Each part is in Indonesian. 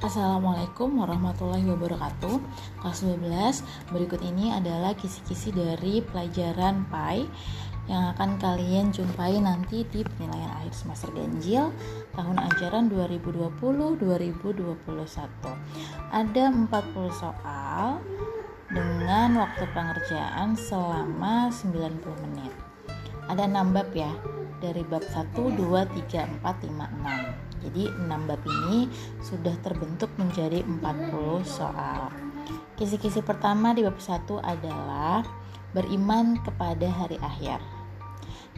Assalamualaikum warahmatullahi wabarakatuh. Kelas 12 Berikut ini adalah kisi-kisi dari pelajaran PAI Yang akan kalian jumpai nanti di penilaian akhir semester ganjil Tahun ajaran 2020-2021 Ada 40 soal Dengan waktu pengerjaan selama 90 menit. Ada 6 bab ya Dari bab 1, 2, 3, 4, 5, 6 jadi 6 bab ini sudah terbentuk menjadi 40 soal. Kisi-kisi pertama di bab 1 adalah beriman kepada hari akhir.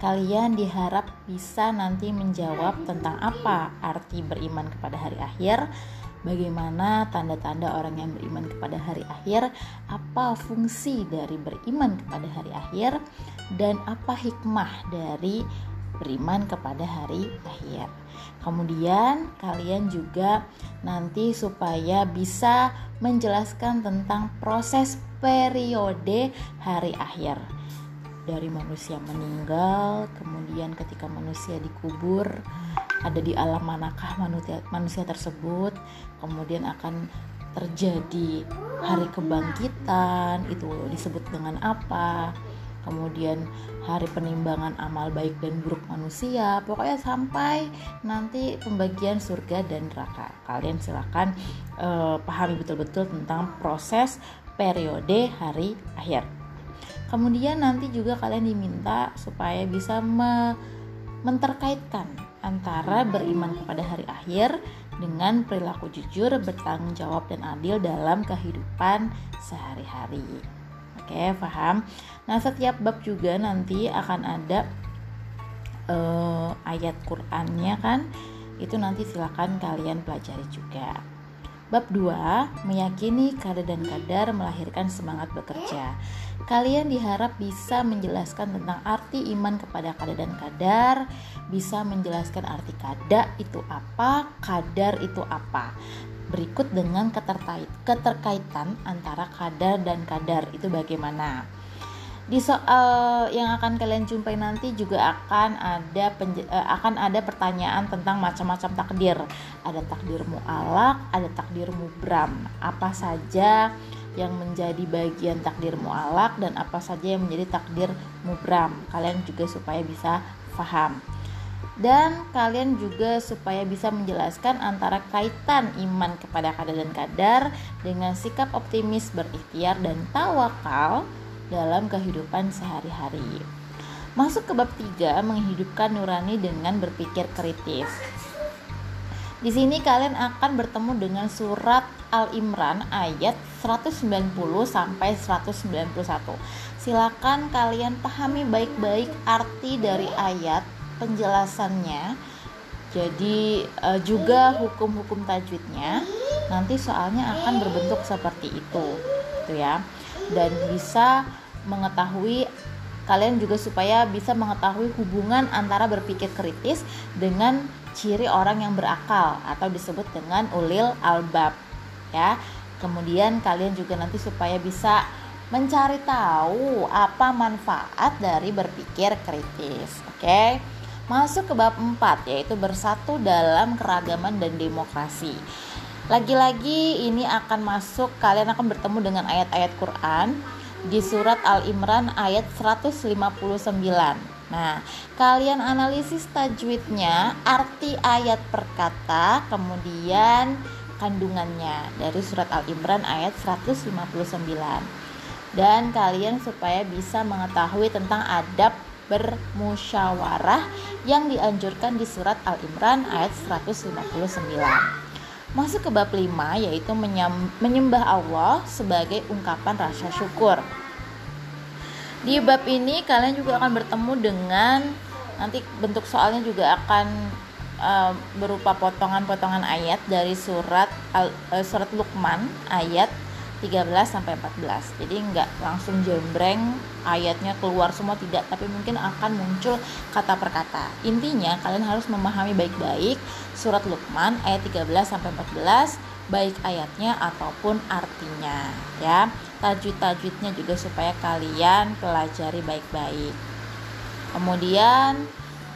Kalian diharap bisa nanti menjawab tentang apa arti beriman kepada hari akhir, bagaimana tanda-tanda orang yang beriman kepada hari akhir, apa fungsi dari beriman kepada hari akhir, dan apa hikmah dari beriman kepada hari akhir. Kemudian kalian juga nanti supaya bisa menjelaskan tentang proses periode hari akhir dari manusia meninggal, kemudian ketika manusia dikubur, ada di alam manakah manusia, manusia tersebut, kemudian akan terjadi hari kebangkitan, itu disebut dengan apa, kemudian hari penimbangan amal baik dan buruk manusia pokoknya sampai nanti pembagian surga dan neraka kalian silahkan uh, pahami betul-betul tentang proses periode hari akhir kemudian nanti juga kalian diminta supaya bisa me menterkaitkan antara beriman kepada hari akhir dengan perilaku jujur, bertanggung jawab dan adil dalam kehidupan sehari-hari. Oke, paham? Nah, setiap bab juga nanti akan ada uh, ayat Qur'annya kan. Itu nanti silakan kalian pelajari juga. Bab 2, meyakini kadar dan kadar melahirkan semangat bekerja. Kalian diharap bisa menjelaskan tentang arti iman kepada kadar dan kadar, bisa menjelaskan arti kada itu apa, kadar itu apa berikut dengan keterkaitan antara kadar dan kadar itu bagaimana. Di soal yang akan kalian jumpai nanti juga akan ada eh, akan ada pertanyaan tentang macam-macam takdir. Ada takdir mu'alak, ada takdir mubram. Apa saja yang menjadi bagian takdir mu'alak dan apa saja yang menjadi takdir mubram. Kalian juga supaya bisa paham dan kalian juga supaya bisa menjelaskan antara kaitan iman kepada kadar dan kadar dengan sikap optimis berikhtiar dan tawakal dalam kehidupan sehari-hari. Masuk ke bab 3 menghidupkan nurani dengan berpikir kritis. Di sini kalian akan bertemu dengan surat Al-Imran ayat 190 sampai 191. Silakan kalian pahami baik-baik arti dari ayat penjelasannya. Jadi uh, juga hukum-hukum tajwidnya nanti soalnya akan berbentuk seperti itu gitu ya. Dan bisa mengetahui kalian juga supaya bisa mengetahui hubungan antara berpikir kritis dengan ciri orang yang berakal atau disebut dengan ulil albab ya. Kemudian kalian juga nanti supaya bisa mencari tahu apa manfaat dari berpikir kritis oke? okay? Masuk ke bab 4 yaitu bersatu dalam keragaman dan demokrasi. Lagi-lagi ini akan masuk kalian akan bertemu dengan ayat-ayat Quran di surat Al-Imran ayat 159. Nah, kalian analisis tajwidnya, arti ayat per kata, kemudian kandungannya dari surat Al-Imran ayat 159. Dan kalian supaya bisa mengetahui tentang adab bermusyawarah yang dianjurkan di surat Al-Imran ayat 159. Masuk ke bab 5 yaitu menyembah Allah sebagai ungkapan rasa syukur. Di bab ini kalian juga akan bertemu dengan nanti bentuk soalnya juga akan uh, berupa potongan-potongan ayat dari surat uh, surat Luqman ayat 13 sampai 14. Jadi nggak langsung jembreng ayatnya keluar semua tidak, tapi mungkin akan muncul kata per kata. Intinya kalian harus memahami baik-baik surat Luqman ayat 13 sampai 14 baik ayatnya ataupun artinya ya. Tajwid-tajwidnya juga supaya kalian pelajari baik-baik. Kemudian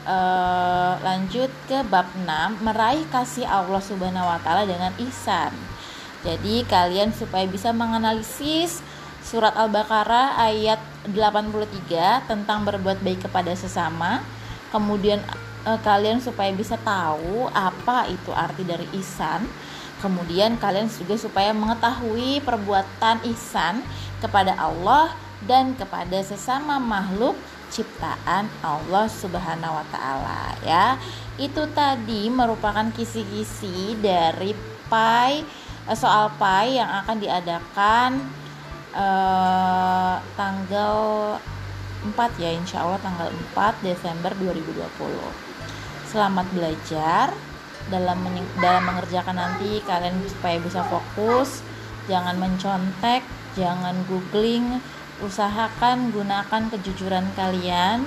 eh, lanjut ke bab 6 meraih kasih Allah Subhanahu wa taala dengan ihsan. Jadi kalian supaya bisa menganalisis surat Al-Baqarah ayat 83 tentang berbuat baik kepada sesama. Kemudian eh, kalian supaya bisa tahu apa itu arti dari ihsan. Kemudian kalian juga supaya mengetahui perbuatan ihsan kepada Allah dan kepada sesama makhluk ciptaan Allah Subhanahu wa taala ya. Itu tadi merupakan kisi-kisi dari pai soal pai yang akan diadakan eh, tanggal 4 ya insya Allah tanggal 4 Desember 2020 selamat belajar dalam dalam mengerjakan nanti kalian supaya bisa fokus. Jangan mencontek jangan googling usahakan gunakan kejujuran kalian.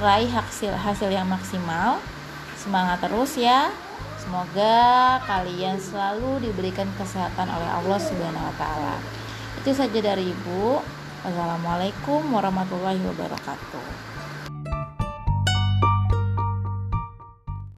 Raih hasil hasil yang maksimal. Semangat terus ya semoga kalian selalu diberikan kesehatan oleh Allah Subhanahu wa taala. Itu saja dari Ibu. Wassalamualaikum warahmatullahi wabarakatuh